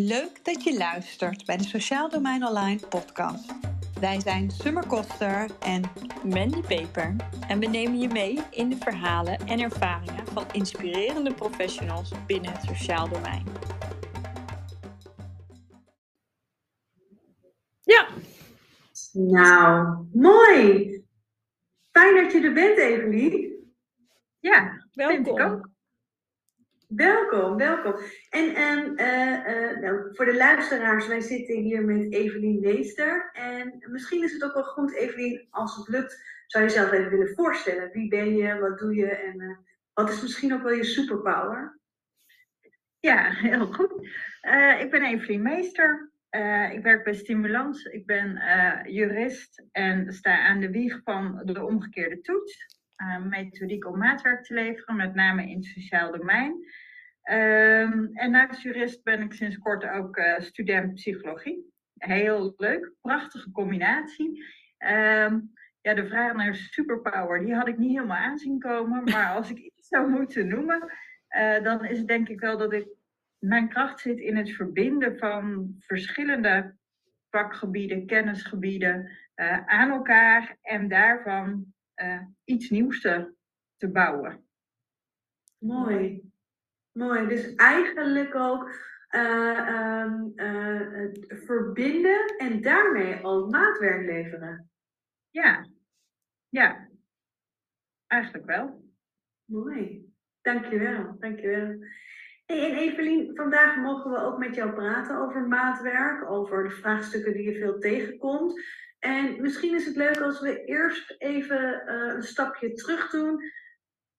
Leuk dat je luistert bij de Sociaal Domein Online podcast. Wij zijn Summer Koster en Mandy Peper en we nemen je mee in de verhalen en ervaringen van inspirerende professionals binnen het sociaal domein. Ja. Nou, mooi. Fijn dat je er bent, Evelien. Ja, welkom. Welkom, welkom. En uh, nou, voor de luisteraars, wij zitten hier met Evelien Meester. En misschien is het ook wel goed, Evelien, als het lukt, zou je jezelf even willen voorstellen. Wie ben je, wat doe je en uh, wat is misschien ook wel je superpower? Ja, heel goed. ik ben Evelien Meester. ik werk bij Stimulans. Ik ben jurist en sta aan de wieg van de omgekeerde toets methodiek om maatwerk te leveren, met name in het sociaal domein. Um, en naast jurist ben ik sinds kort ook uh, student psychologie. Heel leuk, prachtige combinatie. Um, ja, de vraag naar superpower, die had ik niet helemaal aanzien komen. Maar als ik iets zou moeten noemen, uh, dan is het denk ik wel dat ik mijn kracht zit in het verbinden van verschillende vakgebieden, kennisgebieden uh, aan elkaar en daarvan uh, iets nieuws te, te bouwen. Mooi. Mooi. Dus eigenlijk ook uh, uh, verbinden en daarmee al maatwerk leveren. Ja, ja. Eigenlijk wel. Mooi. Dankjewel, dankjewel. Hey, en Evelien, vandaag mogen we ook met jou praten over maatwerk, over de vraagstukken die je veel tegenkomt. En misschien is het leuk als we eerst even uh, een stapje terug doen.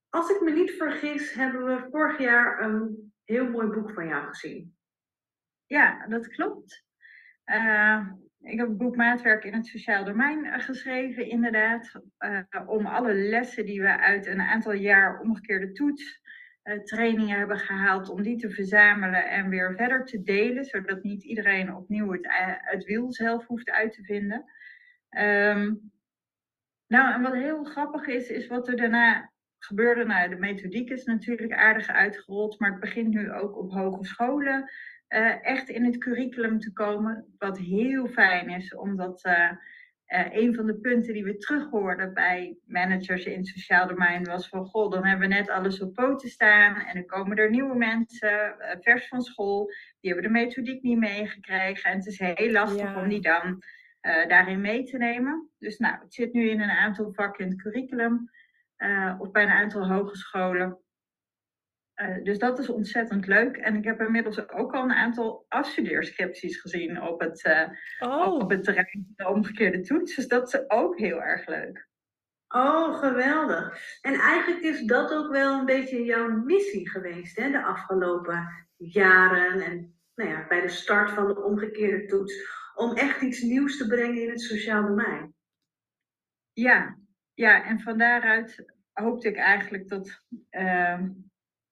Als ik me niet vergis, hebben we vorig jaar een heel mooi boek van jou gezien. Ja, dat klopt. Uh, ik heb het boek Maatwerk in het Sociaal Domein uh, geschreven, inderdaad. om alle lessen die we uit een aantal jaar omgekeerde toets trainingen hebben gehaald, om die te verzamelen en weer verder te delen, zodat niet iedereen opnieuw het, het wiel zelf hoeft uit te vinden. Um, nou, en wat heel grappig is, is wat er daarna gebeurde. Nou, de methodiek is natuurlijk aardig uitgerold, maar het begint nu ook op hogescholen uh, echt in het curriculum te komen. Wat heel fijn is, omdat uh, uh, een van de punten die we terughoorden bij managers in het sociaal domein was van, goh, dan hebben we net alles op poten staan en dan komen er nieuwe mensen, vers van school, die hebben de methodiek niet meegekregen en het is heel lastig om die dan uh, daarin mee te nemen. Dus nou, het zit nu in een aantal vakken in het curriculum uh, of bij een aantal hogescholen. Uh, dus dat is ontzettend leuk. En ik heb inmiddels ook al een aantal afstudeerscripties gezien op het, oh. op het terrein van de omgekeerde toets. Dus dat is ook heel erg leuk. Oh, geweldig. En eigenlijk is dat ook wel een beetje jouw missie geweest hè, de afgelopen jaren. En nou ja, bij de start van de omgekeerde toets om echt iets nieuws te brengen in het sociaal domein. Ja, ja en van daaruit hoopte ik eigenlijk dat, uh,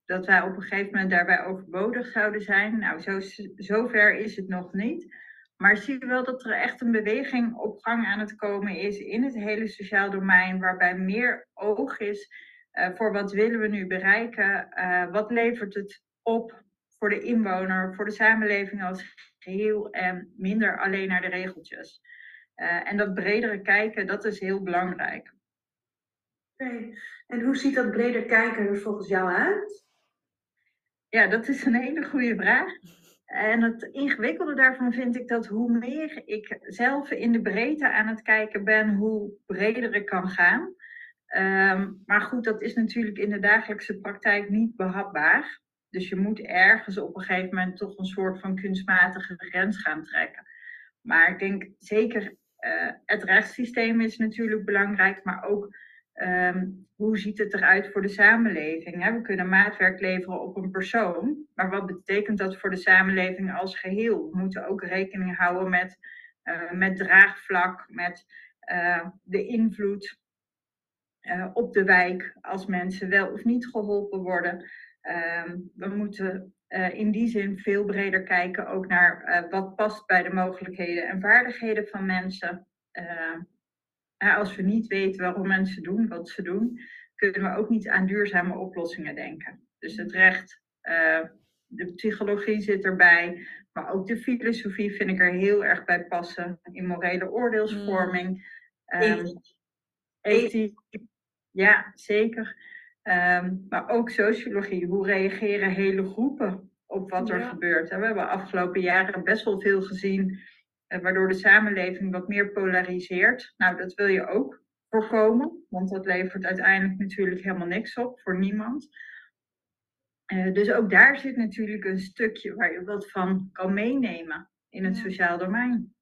dat wij op een gegeven moment daarbij overbodig zouden zijn. Nou, zo, zover is het nog niet. Maar zie je wel dat er echt een beweging op gang aan het komen is in het hele sociaal domein, waarbij meer oog is uh, voor wat willen we nu bereiken, uh, wat levert het op voor de inwoner, voor de samenleving als geheel en minder alleen naar de regeltjes. Uh, en dat bredere kijken, dat is heel belangrijk. Oké, okay. en hoe ziet dat breder kijken er volgens jou uit? Ja, dat is een hele goede vraag. En het ingewikkelde daarvan vind ik dat hoe meer ik zelf in de breedte aan het kijken ben, hoe breder ik kan gaan. Um, maar goed, dat is natuurlijk in de dagelijkse praktijk niet behapbaar. Dus je moet ergens op een gegeven moment toch een soort van kunstmatige grens gaan trekken. Maar ik denk zeker, uh, het rechtssysteem is natuurlijk belangrijk, maar ook um, hoe ziet het eruit voor de samenleving? Hè? We kunnen maatwerk leveren op een persoon, maar wat betekent dat voor de samenleving als geheel? We moeten ook rekening houden met, uh, met draagvlak, met uh, de invloed op de wijk als mensen wel of niet geholpen worden. Ehm, we moeten uh, in die zin veel breder kijken ook naar uh, wat past bij de mogelijkheden en vaardigheden van mensen. Uh, als we niet weten waarom mensen doen wat ze doen, kunnen we ook niet aan duurzame oplossingen denken. Dus het recht, de psychologie zit erbij, maar ook de filosofie vind ik er heel erg bij passen. In morele oordeelsvorming. Um, ethiek. Ja, zeker. Ehm, maar ook sociologie. Hoe reageren hele groepen op wat er gebeurt? We hebben afgelopen jaren best wel veel gezien, eh, waardoor de samenleving wat meer polariseert. Nou, dat wil je ook voorkomen, want dat levert uiteindelijk natuurlijk helemaal niks op voor niemand. Uh, dus ook daar zit natuurlijk een stukje waar je wat van kan meenemen in het sociaal domein.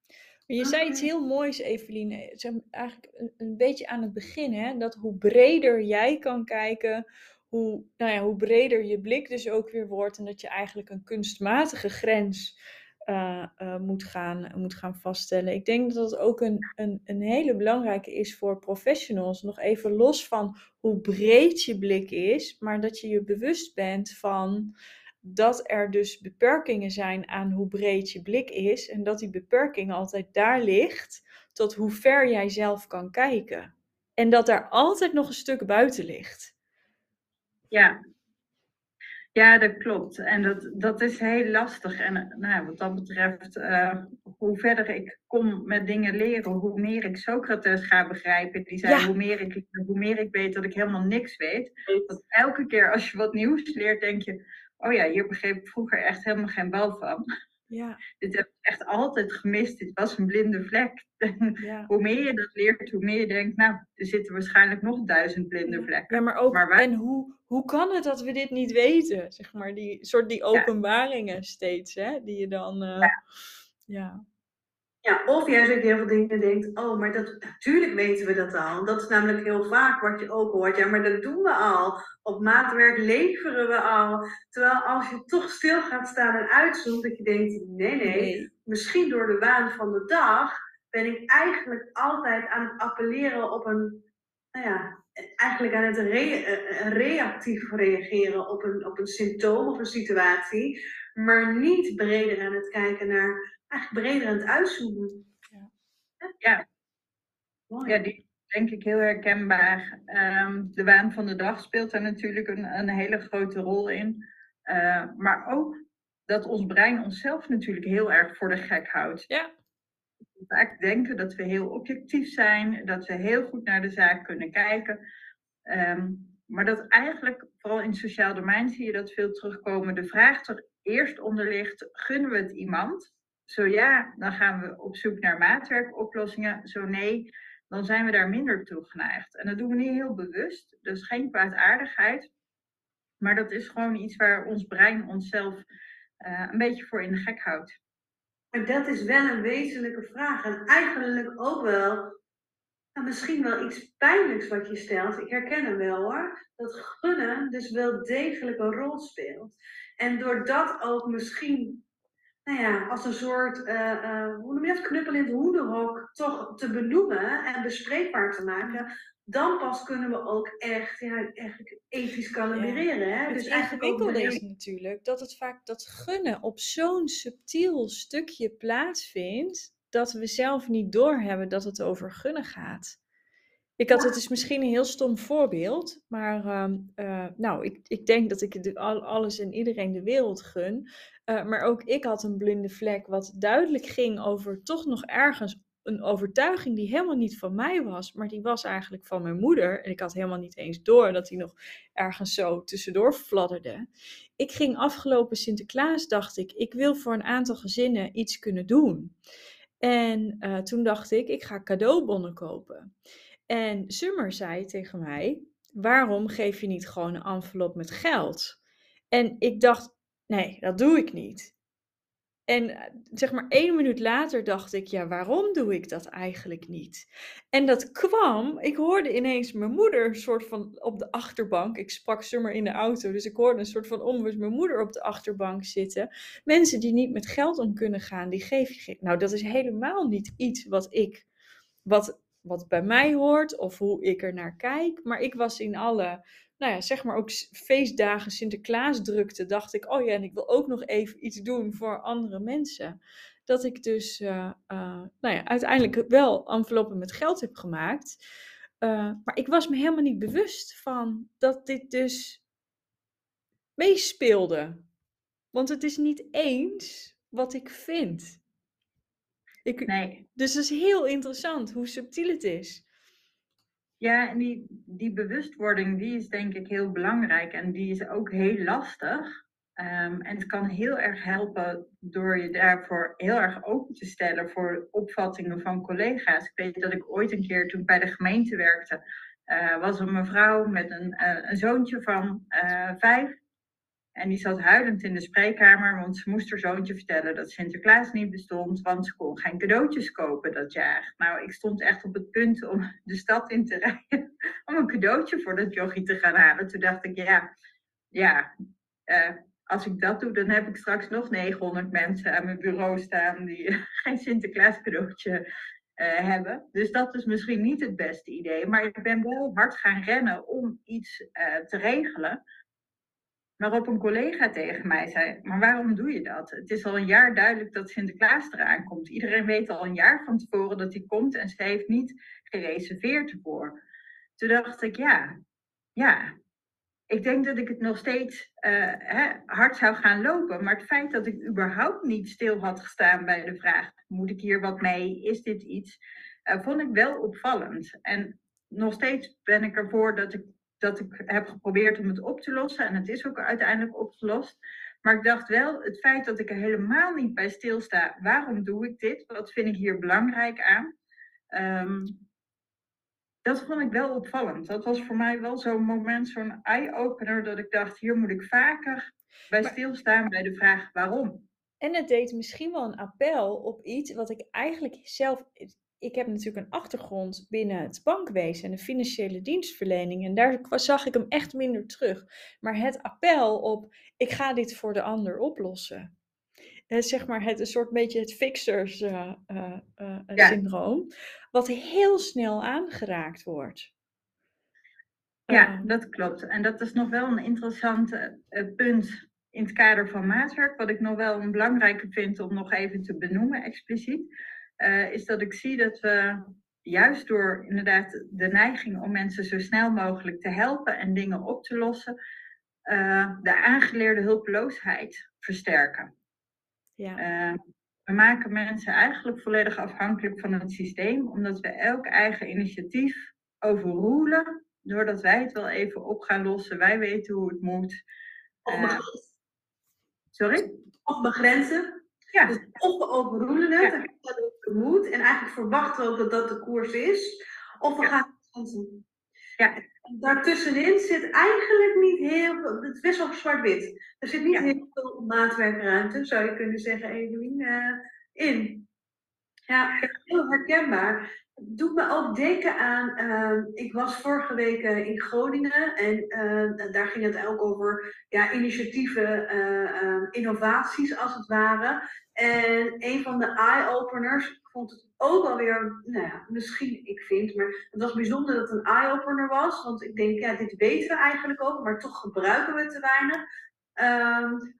Je zei iets heel moois, Eveline. Zeg, eigenlijk een, een, beetje aan het begin, hè? dat hoe breder jij kan kijken, hoe, nou ja, hoe breder je blik dus ook weer wordt. En dat je eigenlijk een kunstmatige grens uh, uh, moet, gaan, moet gaan vaststellen. Ik denk dat dat ook een, een, een hele belangrijke is voor professionals. Nog even los van hoe breed je blik is, maar dat je je bewust bent van dat er dus beperkingen zijn aan hoe breed je blik is. En dat die beperking altijd daar ligt tot hoe ver jij zelf kan kijken. En dat er altijd nog een stuk buiten ligt. Ja, ja, dat klopt. En dat, dat is heel lastig. En nou, wat dat betreft, uh, hoe verder ik kom met dingen leren, hoe meer ik Socrates ga begrijpen. Die zei, hoe, meer ik, hoe meer ik weet dat ik helemaal niks weet. Dat elke keer als je wat nieuws leert, denk je, oh ja, hier begreep ik vroeger echt helemaal geen bal van. Ja. Dit heb ik echt altijd gemist. Dit was een blinde vlek. Ja. hoe meer je dat leert, hoe meer je denkt, nou, er zitten waarschijnlijk nog duizend blinde vlekken. Ja, maar ook, maar en hoe, hoe kan het dat we dit niet weten? Zeg maar, die soort die openbaringen steeds, hè, die je dan, uh, ja. Ja, of juist ook heel veel dingen denkt, oh, maar dat, natuurlijk weten we dat al. Dat is namelijk heel vaak wat je ook hoort. Ja, maar dat doen we al. Op maatwerk leveren we al. Terwijl als je toch stil gaat staan en uitzoomt, dat je denkt, nee, nee, misschien door de waan van de dag ben ik eigenlijk altijd aan het appelleren op een, nou ja, eigenlijk aan het eh, reactief reageren op een, op een symptoom of een situatie, maar niet breder aan het kijken naar eigenlijk breder aan het uitzoomen. Ja, ja. ja die denk ik heel herkenbaar. Ehm, de waan van de dag speelt daar natuurlijk een, een hele grote rol in. Uh, maar ook dat ons brein onszelf natuurlijk heel erg voor de gek houdt. Ja. Vaak denken dat we heel objectief zijn, dat we heel goed naar de zaak kunnen kijken. Um, maar dat eigenlijk, vooral in het sociaal domein zie je dat veel terugkomen. De vraag er eerst onder ligt, gunnen we het iemand? Zo ja, dan gaan we op zoek naar maatwerkoplossingen. Zo nee, dan zijn we daar minder toe geneigd. En dat doen we niet heel bewust. Dus geen kwaadaardigheid. Maar dat is gewoon iets waar ons brein onszelf uh, een beetje voor in de gek houdt. Dat is wel een wezenlijke vraag. En eigenlijk ook wel, nou, misschien wel iets pijnlijks wat je stelt. Ik herken hem wel hoor. Dat gunnen dus wel degelijk een rol speelt. En doordat ook misschien nou ja, als een soort, uh, uh, hoe noem je dat, knuppel in het hoenderhok toch te benoemen en bespreekbaar te maken, dan pas kunnen we ook echt, ja, eigenlijk ethisch kalibreren. Ja. Hè? Het dus ingewikkelde is natuurlijk dat het vaak dat gunnen op zo'n subtiel stukje plaatsvindt, dat we zelf niet doorhebben dat het over gunnen gaat. Ik had, het is misschien een heel stom voorbeeld, maar ehm, eh, nou, ik, ik denk dat ik de, alles en iedereen de wereld gun. Uh, maar ook ik had een blinde vlek, wat duidelijk ging over toch nog ergens een overtuiging die helemaal niet van mij was, maar die was eigenlijk van mijn moeder. En ik had helemaal niet eens door dat die nog ergens zo tussendoor fladderde. Ik ging afgelopen Sinterklaas, dacht ik, ik wil voor een aantal gezinnen iets kunnen doen. En uh, toen dacht ik, ik ga cadeaubonnen kopen. En Summer zei tegen mij: Waarom geef je niet gewoon een envelop met geld? En ik dacht: Nee, dat doe ik niet. En eh, zeg maar één minuut later dacht ik, ja, waarom doe ik dat eigenlijk niet? En dat kwam, ik hoorde ineens mijn moeder een soort van op de achterbank. Ik sprak Summer in de auto, dus ik hoorde een soort van onbewust mijn moeder op de achterbank zitten. Mensen die niet met geld om kunnen gaan, die geef je. Nou, dat is helemaal niet iets wat ik, wat wat bij mij hoort of hoe ik er naar kijk. Maar ik was in alle, nou ja, zeg maar ook feestdagen, Sinterklaas drukte, dacht ik, oh ja, en ik wil ook nog even iets doen voor andere mensen. Dat ik dus, uh, uh, nou ja, uiteindelijk wel enveloppen met geld heb gemaakt. Uh, maar ik was me helemaal niet bewust van dat dit dus meespeelde. Want het is niet eens wat ik vind. Ik, Nee. Dus het is heel interessant hoe subtiel het is. Ja, en die, die bewustwording, die is denk ik heel belangrijk en die is ook heel lastig. Ehm, en het kan heel erg helpen door je daarvoor heel erg open te stellen voor opvattingen van collega's. Ik weet dat ik ooit een keer toen ik bij de gemeente werkte, eh, was een mevrouw met een, eh, een zoontje van eh, vijf. En die zat huilend in de spreekkamer, want ze moest haar zoontje vertellen dat Sinterklaas niet bestond, want ze kon geen cadeautjes kopen dat jaar. Nou, ik stond echt op het punt om de stad in te rijden om een cadeautje voor dat jochie te gaan halen. Toen dacht ik, ja, ja, eh, als ik dat doe, dan heb ik straks nog 900 mensen aan mijn bureau staan die geen Sinterklaas cadeautje eh, hebben. Dus dat is misschien niet het beste idee. Maar ik ben wel hard gaan rennen om iets eh, te regelen. Waarop een collega tegen mij zei: Maar waarom doe je dat? Het is al een jaar duidelijk dat Sinterklaas eraan komt. Iedereen weet al een jaar van tevoren dat hij komt en ze heeft niet gereserveerd ervoor. Toen dacht ik: Ja, ja. Ik denk dat ik het nog steeds uh, hè, hard zou gaan lopen. Maar het feit dat ik überhaupt niet stil had gestaan bij de vraag: Moet ik hier wat mee? Is dit iets? Uh, vond ik wel opvallend. En nog steeds ben ik ervoor dat ik dat ik heb geprobeerd om het op te lossen. En het is ook uiteindelijk opgelost. Maar ik dacht wel, het feit dat ik er helemaal niet bij stilsta, waarom doe ik dit? Wat vind ik hier belangrijk aan? Um, dat vond ik wel opvallend. Dat was voor mij wel zo'n moment, zo'n eye-opener, dat ik dacht, hier moet ik vaker bij stilstaan bij de vraag waarom. En het deed misschien wel een appel op iets wat ik eigenlijk zelf ik heb natuurlijk een achtergrond binnen het bankwezen en de financiële dienstverlening. En daar zag ik hem echt minder terug. Maar het appel op, ik ga dit voor de ander oplossen. Uh, zeg maar het een soort beetje het fixers uh, uh, ja. syndroom. Wat heel snel aangeraakt wordt. Ja, dat klopt. En dat is nog wel een interessant punt in het kader van maatwerk. Wat ik nog wel een belangrijke vind om nog even te benoemen expliciet uh, is dat ik zie dat we juist door inderdaad de neiging om mensen zo snel mogelijk te helpen en dingen op te lossen, uh, de aangeleerde hulpeloosheid versterken. Ja. Uh, we maken mensen eigenlijk volledig afhankelijk van het systeem, omdat we elk eigen initiatief overroelen, doordat wij het wel even op gaan lossen. Wij weten hoe het moet. sorry? Of begrenzen. Ja. Dus of we overroelen het, ja. dat het moet, en eigenlijk verwachten we ook dat dat de koers is, of we Ja. gaan kansen. Ja. En daartussenin zit eigenlijk niet heel veel, het is best wel zwart-wit. Er zit niet Ja. heel veel maatwerkruimte, zou je kunnen zeggen, Evelien, eh, in. Ja, heel herkenbaar. Doet me ook denken aan, eh, ik was vorige week eh, in Groningen en eh, daar ging het ook over ja, initiatieven, eh, eh, innovaties als het ware. En een van de eye-openers, ik vond het ook alweer, nou ja, misschien, ik vind, maar het was bijzonder dat het een eye-opener was. Want ik denk, ja, dit weten we eigenlijk ook, maar toch gebruiken we het te weinig. Ehm,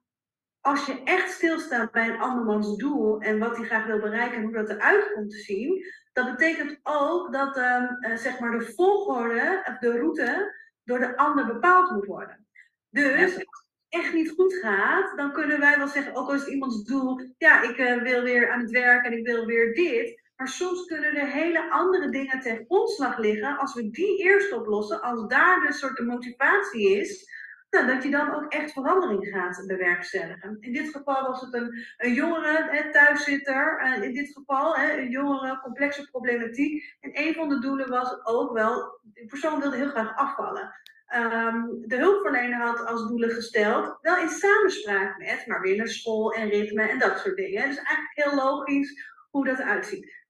als je echt stilstaat bij een andermans doel en wat hij graag wil bereiken en hoe dat eruit komt te zien, dat betekent ook dat ehm, eh, zeg maar de volgorde, de route, door de ander bepaald moet worden. Dus Ja. als het echt niet goed gaat, dan kunnen wij wel zeggen, ook al is het iemands doel, ja, ik eh, wil weer aan het werk en ik wil weer dit. Maar soms kunnen er hele andere dingen ten grondslag liggen. Als we die eerst oplossen, als daar dus soort de motivatie is, nou, dat je dan ook echt verandering gaat bewerkstelligen. In dit geval was het een, een jongere hè, thuiszitter, in dit geval hè, een jongere complexe problematiek. En een van de doelen was ook wel, die persoon wilde heel graag afvallen. Um, de hulpverlener had als doelen gesteld, wel in samenspraak met, maar weer naar school en ritme en dat soort dingen. Dus eigenlijk heel logisch hoe dat uitziet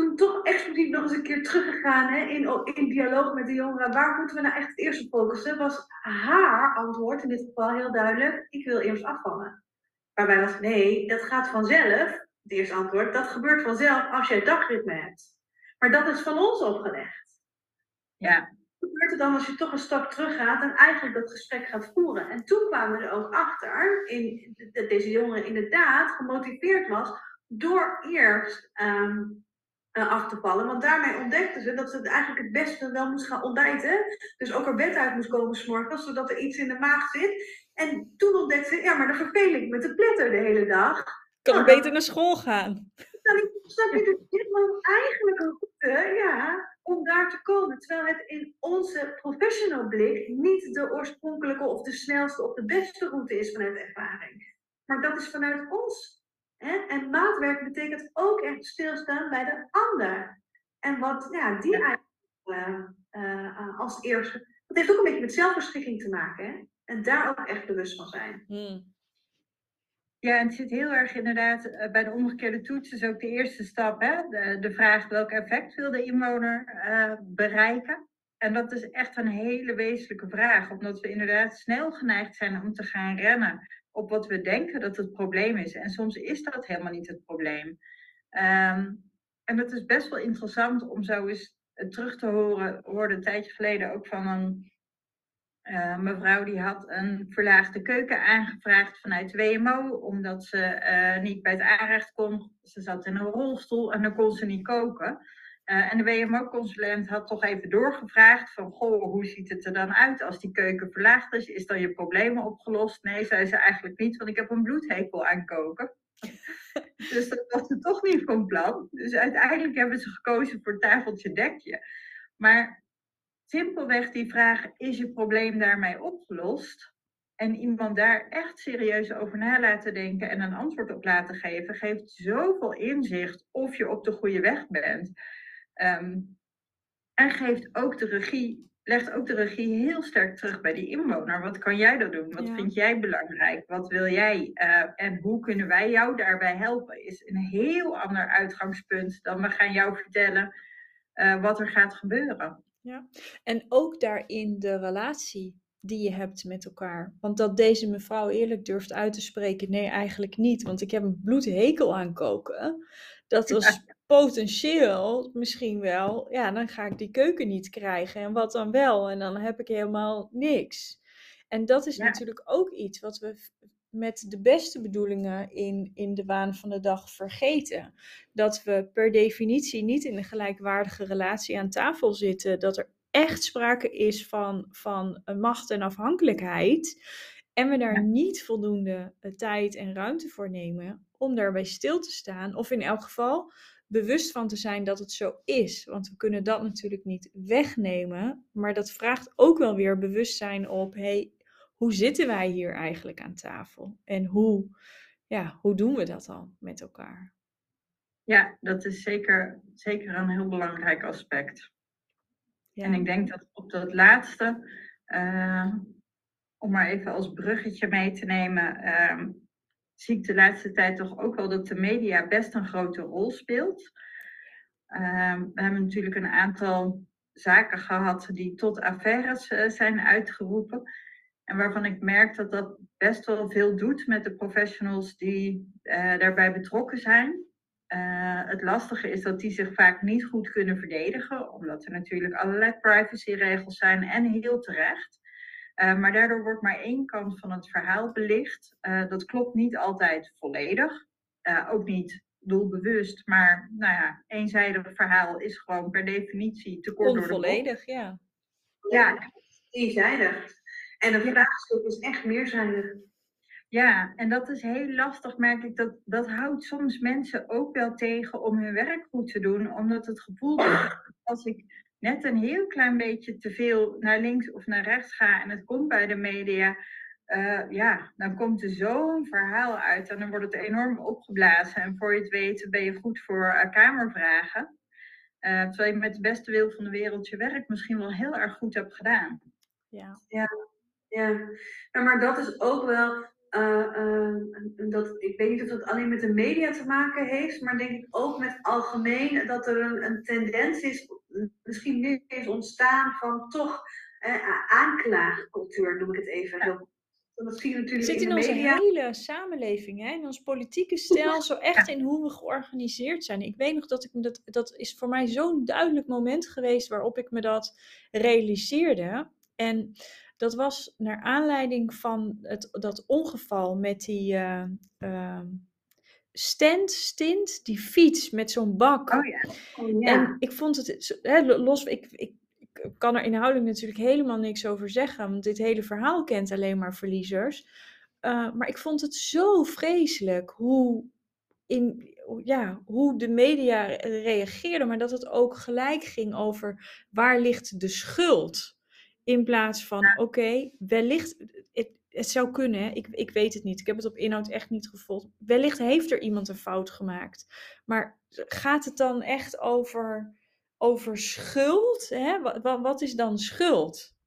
toen toch expliciet nog eens een keer teruggegaan hè, in, in dialoog met de jongeren. Waar moeten we nou echt het eerst op focussen? Was haar antwoord in dit geval heel duidelijk: ik wil eerst afvallen. Waarbij was nee, dat gaat vanzelf. Het eerste antwoord: dat gebeurt vanzelf als jij dagritme hebt. Maar dat is van ons opgelegd. Ja. Wat gebeurt er dan als je toch een stap terug gaat en eigenlijk dat gesprek gaat voeren? En toen kwamen we er ook achter in, dat deze jongere inderdaad gemotiveerd was door eerst. Um, uh, af te vallen. Want daarmee ontdekten ze dat ze het eigenlijk het beste wel moest gaan ontbijten. Dus ook er bed uit moest komen s'morgens, zodat er iets in de maag zit. En toen ontdekte ze, ja, maar dan verveel ik met de pletter de hele dag. Kan ik Ja. beter naar school gaan? Dan snap je dus dit was eigenlijk een route, ja, om daar te komen. Terwijl het in onze professional blik niet de oorspronkelijke of de snelste of de beste route is vanuit ervaring. Maar dat is vanuit ons. En maatwerk betekent ook echt stilstaan bij de ander. En wat ja, die eigenlijk eh, eh, als eerste. Dat heeft ook een beetje met zelfbeschikking te maken. Hè? En daar ook echt bewust van zijn. Hmm. Ja, en het zit heel erg inderdaad eh, bij de omgekeerde toets, is ook de eerste stap, hè? De, de vraag welk effect wil de inwoner eh, bereiken. En dat is echt een hele wezenlijke vraag, omdat we inderdaad snel geneigd zijn om te gaan rennen op wat we denken dat het probleem is. En soms is dat helemaal niet het probleem. Ehm, en het is best wel interessant om zo eens eh, terug te horen, hoorde een tijdje geleden ook van een uh, mevrouw die had een verlaagde keuken aangevraagd vanuit WMO, omdat ze uh, niet bij het aanrecht kon. Ze zat in een rolstoel en dan kon ze niet koken. Uh, en de WMO-consulent had toch even doorgevraagd van, goh, hoe ziet het er dan uit als die keuken verlaagd is? Is dan je problemen opgelost? Nee, zei ze eigenlijk niet, want ik heb een bloedhekel aan koken. dus dat was ze toch niet van plan. Dus uiteindelijk hebben ze gekozen voor tafeltje dekje. Maar simpelweg die vraag, is je probleem daarmee opgelost? En iemand daar echt serieus over na laten denken en een antwoord op laten geven, geeft zoveel inzicht of je op de goede weg bent. Um, en geeft ook de regie, legt ook de regie heel sterk terug bij die inwoner. Wat kan jij dan doen? Wat Ja. vind jij belangrijk? Wat wil jij? Uh, en hoe kunnen wij jou daarbij helpen? Is een heel ander uitgangspunt dan we gaan jou vertellen uh, wat er gaat gebeuren. En ook daarin de relatie die je hebt met elkaar. Want dat deze mevrouw eerlijk durft uit te spreken, nee, eigenlijk niet. Want ik heb een bloedhekel aan koken. Dat was potentieel misschien wel, ja, dan ga ik die keuken niet krijgen. En wat dan wel? En dan heb ik helemaal niks. En dat is Ja. natuurlijk ook iets wat we met de beste bedoelingen in, in de waan van de dag vergeten. Dat we per definitie niet in een gelijkwaardige relatie aan tafel zitten. Dat er echt sprake is van, van macht en afhankelijkheid. En we daar Ja. niet voldoende eh, tijd en ruimte voor nemen om daarbij stil te staan. Of in elk geval bewust van te zijn dat het zo is. Want we kunnen dat natuurlijk niet wegnemen. Maar dat vraagt ook wel weer bewustzijn op. Hey, hoe zitten wij hier eigenlijk aan tafel? En hoe, ja, hoe doen we dat dan met elkaar? Ja, dat is zeker, zeker een heel belangrijk aspect. Ja. En ik denk dat op dat laatste, eh, om maar even als bruggetje mee te nemen, eh, zie ik de laatste tijd toch ook wel dat de media best een grote rol speelt. Eh, we hebben natuurlijk een aantal zaken gehad die tot affaires eh, zijn uitgeroepen. En waarvan ik merk dat dat best wel veel doet met de professionals die eh, daarbij betrokken zijn. Uh, het lastige is dat die zich vaak niet goed kunnen verdedigen, omdat er natuurlijk allerlei privacyregels zijn en heel terecht. Uh, maar daardoor wordt maar één kant van het verhaal belicht. Uh, dat klopt niet altijd volledig, ook niet doelbewust, maar nou ja, eenzijdig verhaal is gewoon per definitie te kort door de bocht. Ja. Ja, eenzijdig. En een vraagstuk is echt meerzijdig. Ja, en dat is heel lastig, merk ik. Dat, dat houdt soms mensen ook wel tegen om hun werk goed te doen. Omdat het gevoel is, als ik net een heel klein beetje te veel naar links of naar rechts ga en het komt bij de media, uh, ja, dan komt er zo'n verhaal uit en dan wordt het enorm opgeblazen. En voor je het weet ben je goed voor uh, kamervragen. Uh, terwijl je met de beste wil van de wereld je werk misschien wel heel erg goed hebt gedaan. Ja. Ja, ja. ja maar dat is ook wel uh, uh, dat, ik weet niet of dat alleen met de media te maken heeft, maar denk ik ook met algemeen dat er een, een tendens is, misschien nu is ontstaan van toch uh, aanklaagcultuur, noem ik het even. Heel, dat zie je natuurlijk Het zit in, in onze media. hele samenleving, hè? in ons politieke stelsel, echt in hoe we georganiseerd zijn. Ik weet nog dat ik me dat, dat is voor mij zo'n duidelijk moment geweest waarop ik me dat realiseerde. En dat was naar aanleiding van het, dat ongeval met die uh, uh, stand, stint, die fiets met zo'n bak. Oh ja. Oh, ja. En ik vond het, hè, los, ik, ik, ik kan er inhoudelijk natuurlijk helemaal niks over zeggen, want dit hele verhaal kent alleen maar verliezers. Uh, maar ik vond het zo vreselijk hoe in ja, hoe de media reageerden, maar dat het ook gelijk ging over waar ligt de schuld. In plaats van, oké, wellicht, het, het zou kunnen, ik, ik weet het niet, ik heb het op inhoud echt niet gevolgd. Wellicht heeft er iemand een fout gemaakt. Maar gaat het dan echt over, over schuld? Hè? Wat, wat is dan schuld?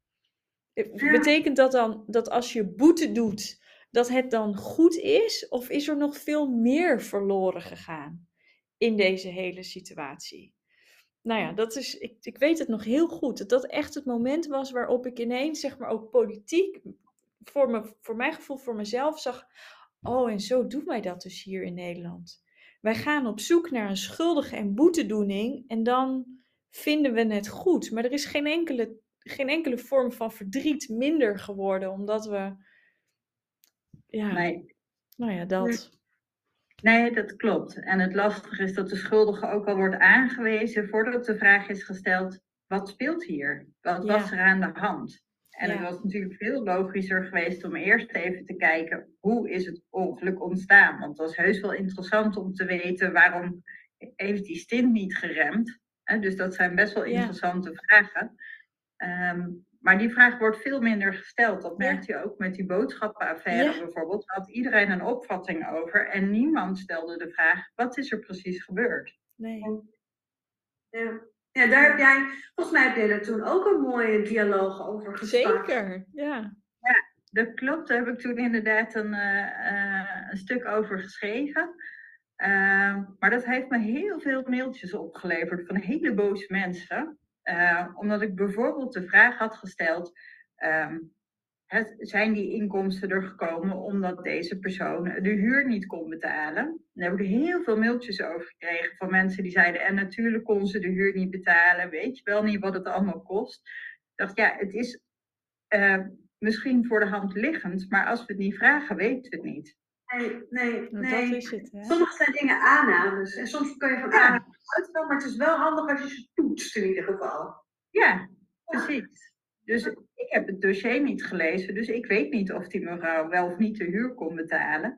Betekent dat dan dat als je boete doet, dat het dan goed is? Of is er nog veel meer verloren gegaan in deze hele situatie? Nou ja, dat is, ik, ik weet het nog heel goed. Dat dat echt het moment was waarop ik ineens, zeg maar, ook politiek, voor, me, voor mijn gevoel, voor mezelf zag. Oh, en zo doen wij dat dus hier in Nederland. Wij gaan op zoek naar een schuldige en boetedoening en dan vinden we het goed. Maar er is geen enkele, geen enkele vorm van verdriet minder geworden, omdat we ja. Nee. Nou ja, dat. Nee, dat klopt. En het lastige is dat de schuldige ook al wordt aangewezen voordat de vraag is gesteld: wat speelt hier? Wat was er aan de hand? En het was natuurlijk veel logischer geweest om eerst even te kijken hoe is het ongeluk ontstaan. Want het was heus wel interessant om te weten waarom heeft die stint niet geremd. Dus dat zijn best wel interessante vragen. Um, maar die vraag wordt veel minder gesteld. Dat merkt je ook met die boodschappenaffaire bijvoorbeeld. Daar had iedereen een opvatting over. En niemand stelde de vraag, wat is er precies gebeurd? Nee. Ja. Ja, daar heb jij, volgens mij heb jij daar toen ook een mooie dialoog over gestart. Zeker, ja. Ja, dat klopt. Daar heb ik toen inderdaad een, uh, een stuk over geschreven. Uh, maar dat heeft me heel veel mailtjes opgeleverd van hele boze mensen. Uh, omdat ik bijvoorbeeld de vraag had gesteld: um, het, zijn die inkomsten er gekomen omdat deze persoon de huur niet kon betalen? Daar heb ik heel veel mailtjes over gekregen van mensen die zeiden: en natuurlijk kon ze de huur niet betalen, weet je wel niet wat het allemaal kost. Ik dacht, ja, het is uh, misschien voor de hand liggend, maar als we het niet vragen, weten we het niet. Nee, nee, nee. Dat is het, hè? Soms zijn dingen aannames en soms kun je van ja. aannames uitgaan, maar het is wel handig als je ze toetst in ieder geval. Ja, precies. Dus ik heb het dossier niet gelezen, dus ik weet niet of die mevrouw wel of niet de huur kon betalen.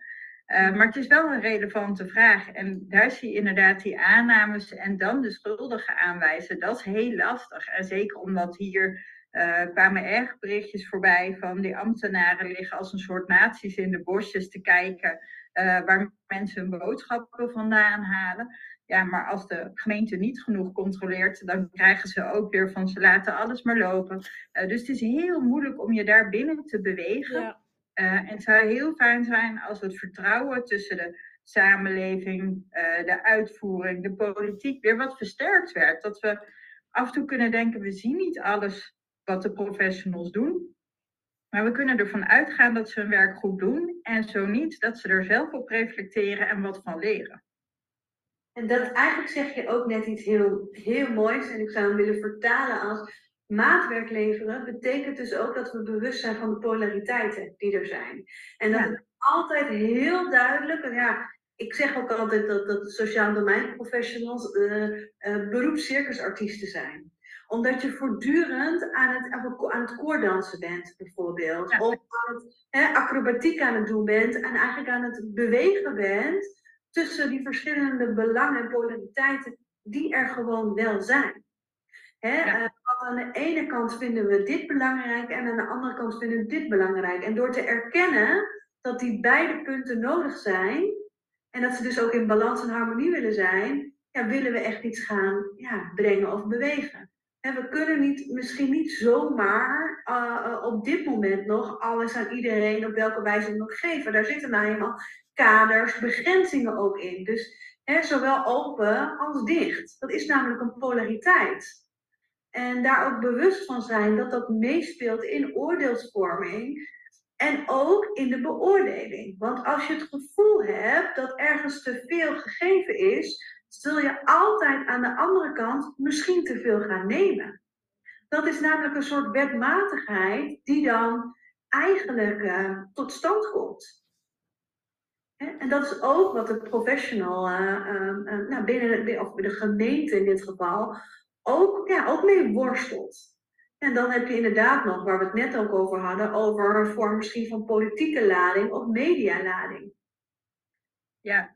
Uh, maar het is wel een relevante vraag. En daar zie je inderdaad die aannames en dan de schuldige aanwijzen. Dat is heel lastig. En zeker omdat hier uh, kwamen erg berichtjes voorbij van die ambtenaren liggen als een soort naties in de bosjes te kijken uh, waar mensen hun boodschappen vandaan halen. Ja, maar als de gemeente niet genoeg controleert, dan krijgen ze ook weer van ze laten alles maar lopen. Uh, dus het is heel moeilijk om je daar binnen te bewegen. Ja. en het zou heel fijn zijn als het vertrouwen tussen de samenleving, de uitvoering, de politiek weer wat versterkt werd. Dat we af en toe kunnen denken, we zien niet alles wat de professionals doen. Maar we kunnen ervan uitgaan dat ze hun werk goed doen. En zo niet, dat ze er zelf op reflecteren en wat van leren. En dat eigenlijk zeg je ook net iets heel, heel moois. En ik zou hem willen vertalen als maatwerk leveren. Betekent dus ook dat we bewust zijn van de polariteiten die er zijn. En dat het altijd heel duidelijk. Ja, ik zeg ook altijd dat, dat sociaal domein professionals uh, uh, beroepscircusartiesten zijn omdat je voortdurend aan het, aan het koordansen bent, bijvoorbeeld. Of aan het, hè, acrobatiek aan het doen bent en eigenlijk aan het bewegen bent tussen die verschillende belangen en polariteiten die er gewoon wel zijn. Hè, uh, aan de ene kant vinden we dit belangrijk en aan de andere kant vinden we dit belangrijk. En door te erkennen dat die beide punten nodig zijn en dat ze dus ook in balans en harmonie willen zijn, ja, willen we echt iets gaan ja, brengen of bewegen we kunnen niet, misschien niet zomaar uh, op dit moment nog alles aan iedereen op welke wijze dan ook geven. Daar zitten nou eenmaal kaders, begrenzingen ook in. Dus hè, zowel open als dicht. Dat is namelijk een polariteit. En daar ook bewust van zijn dat dat meespeelt in oordeelsvorming en ook in de beoordeling. Want als je het gevoel hebt dat ergens te veel gegeven is, zul je altijd aan de andere kant misschien te veel gaan nemen. Dat is namelijk een soort wetmatigheid die dan eigenlijk uh, tot stand komt. En dat is ook wat de professional uh, nou, binnen, of de gemeente in dit geval ook, ja, ook mee worstelt. En dan heb je inderdaad nog, waar we het net ook over hadden, over een vorm misschien van politieke lading of medialading. Ja,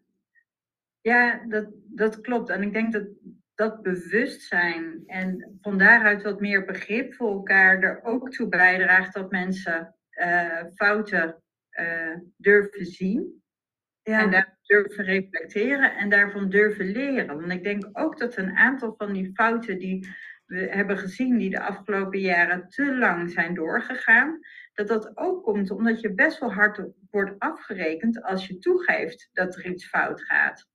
Ja, dat, dat klopt. En ik denk dat dat bewustzijn en van daaruit wat meer begrip voor elkaar er ook toe bijdraagt dat mensen uh, fouten uh, durven zien. Ja. En daar durven reflecteren en daarvan durven leren. Want ik denk ook dat een aantal van die fouten die we hebben gezien, die de afgelopen jaren te lang zijn doorgegaan, dat dat ook komt omdat je best wel hard wordt afgerekend als je toegeeft dat er iets fout gaat.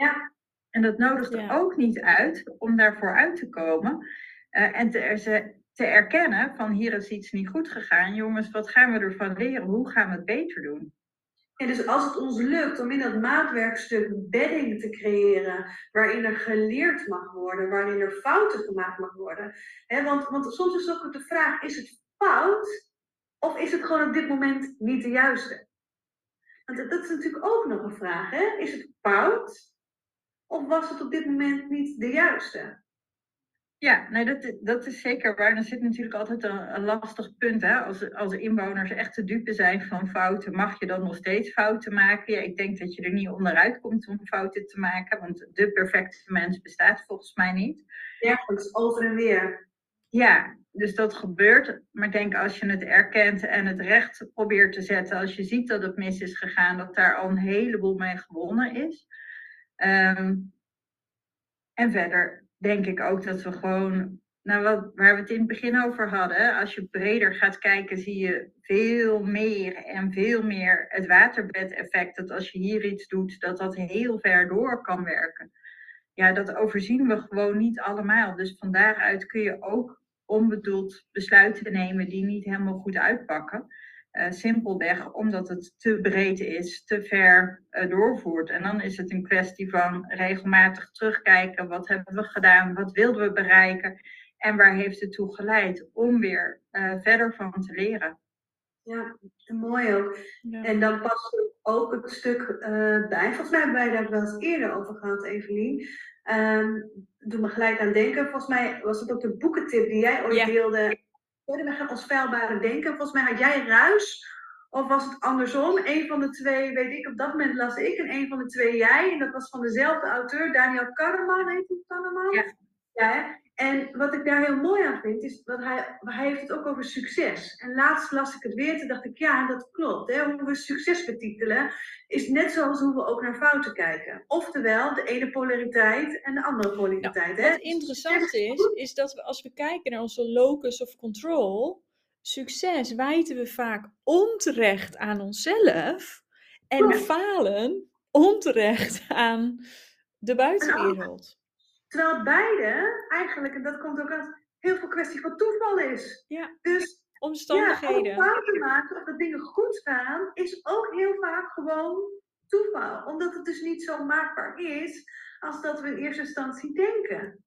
Ja. En dat nodigt er ook niet uit om daarvoor uit te komen uh, en te, te erkennen van hier is iets niet goed gegaan. Jongens, wat gaan we ervan leren? Hoe gaan we het beter doen? En dus als het ons lukt om in dat maatwerkstuk bedding te creëren, waarin er geleerd mag worden, waarin er fouten gemaakt mag worden. Hè, want, want soms is ook de vraag, is het fout of is het gewoon op dit moment niet de juiste? Want dat is natuurlijk ook nog een vraag. Hè? Is het fout of was het op dit moment niet de juiste? Ja, nee, dat, dat is zeker waar. Er zit natuurlijk altijd een, een, lastig punt. Hè? Als, als inwoners echt te dupe zijn van fouten, mag je dan nog steeds fouten maken? Ja, ik denk dat je er niet onderuit komt om fouten te maken, want de perfecte mens bestaat volgens mij niet. Ja, dat is over en weer. Ja, dus dat gebeurt. Maar ik denk als je het erkent en het recht probeert te zetten, als je ziet dat het mis is gegaan, dat daar al een heleboel mee gewonnen is. Um, en verder denk ik ook dat we gewoon, nou wat, waar we het in het begin over hadden, als je breder gaat kijken, zie je veel meer en veel meer het waterbedeffect. Dat als je hier iets doet, dat dat heel ver door kan werken. Ja, dat overzien we gewoon niet allemaal. Dus van daaruit kun je ook onbedoeld besluiten nemen die niet helemaal goed uitpakken. Uh, simpelweg omdat het te breed is, te ver uh, doorvoert. En dan is het een kwestie van regelmatig terugkijken. Wat hebben we gedaan? Wat wilden we bereiken? En waar heeft het toe geleid? Om weer uh, verder van te leren. Ja, mooi ook. Ja. En dan past ook het stuk bij. Volgens mij hebben wij daar wel eens eerder over gehad, Evelien. Um, doe me gelijk aan denken. Volgens mij was het ook de boekentip die jij ooit ja. deelde we gaan onspelbare denken. Volgens mij had jij ruis. Of was het andersom? Een van de twee, weet ik, op dat moment las ik. En een van de twee jij. En dat was van dezelfde auteur, Daniel Kahneman, heet hij Kahneman? Ja. ja en wat ik daar heel mooi aan vind, is dat hij, hij heeft het ook over succes. En laatst las ik het weer, toen dacht ik, ja, dat klopt. Hè? Hoe we succes betitelen, is net zoals hoe we ook naar fouten kijken. Oftewel, de ene polariteit en de andere polariteit. Nou, wat interessant is, is dat we als we kijken naar onze locus of control, succes wijten we vaak onterecht aan onszelf en falen onterecht aan de buitenwereld. Terwijl beide eigenlijk, en dat komt ook uit, heel veel kwestie van toeval is. Ja. Dus omstandigheden. Ja, om fouten maken of dat dingen goed gaan, is ook heel vaak gewoon toeval. Omdat het dus niet zo maakbaar is als dat we in eerste instantie denken.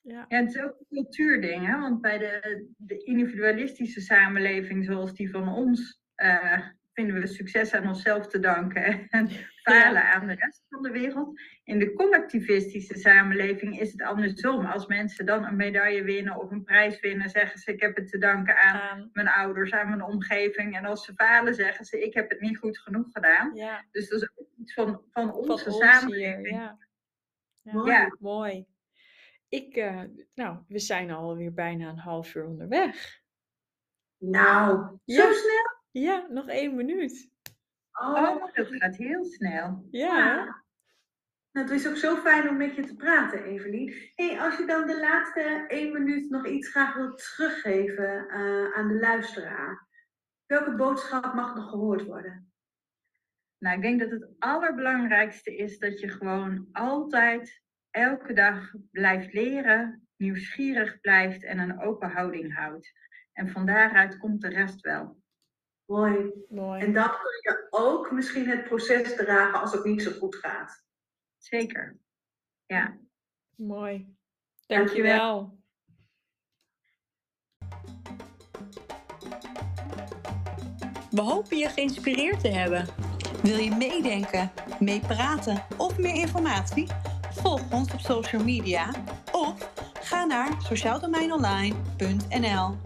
Ja. ja, het is ook een cultuurding, hè? want bij de, de individualistische samenleving zoals die van ons, uh, vinden we succes aan onszelf te danken en falen aan de rest van de wereld. In de collectivistische samenleving is het andersom. Als mensen dan een medaille winnen of een prijs winnen, zeggen ze: Ik heb het te danken aan mijn ouders, aan mijn omgeving. En als ze falen, zeggen ze: Ik heb het niet goed genoeg gedaan. Ja. Dus dat is ook iets van, van onze van samenleving. ja. Ja, mooi. Ik, uh, nou, we zijn alweer bijna een half uur onderweg. Nou, zo snel? Ja, nog één minuut. Oh, dat gaat heel snel. Ja. Nou, het is ook zo fijn om met je te praten, Evelien. Hey, als je dan de laatste één minuut nog iets graag wilt teruggeven uh, aan de luisteraar, welke boodschap mag nog gehoord worden? Nou, ik denk dat het allerbelangrijkste is dat je gewoon altijd, elke dag blijft leren, nieuwsgierig blijft en een open houding houdt. En van daaruit komt de rest wel. Mooi. Mooi. En dan kun je ook misschien het proces dragen als het niet zo goed gaat. Zeker. Ja. Mooi. Dankjewel. We hopen je geïnspireerd te hebben. Wil je meedenken, meepraten of meer informatie? Volg ons op social media of ga naar sociaaldomeinonline.nl.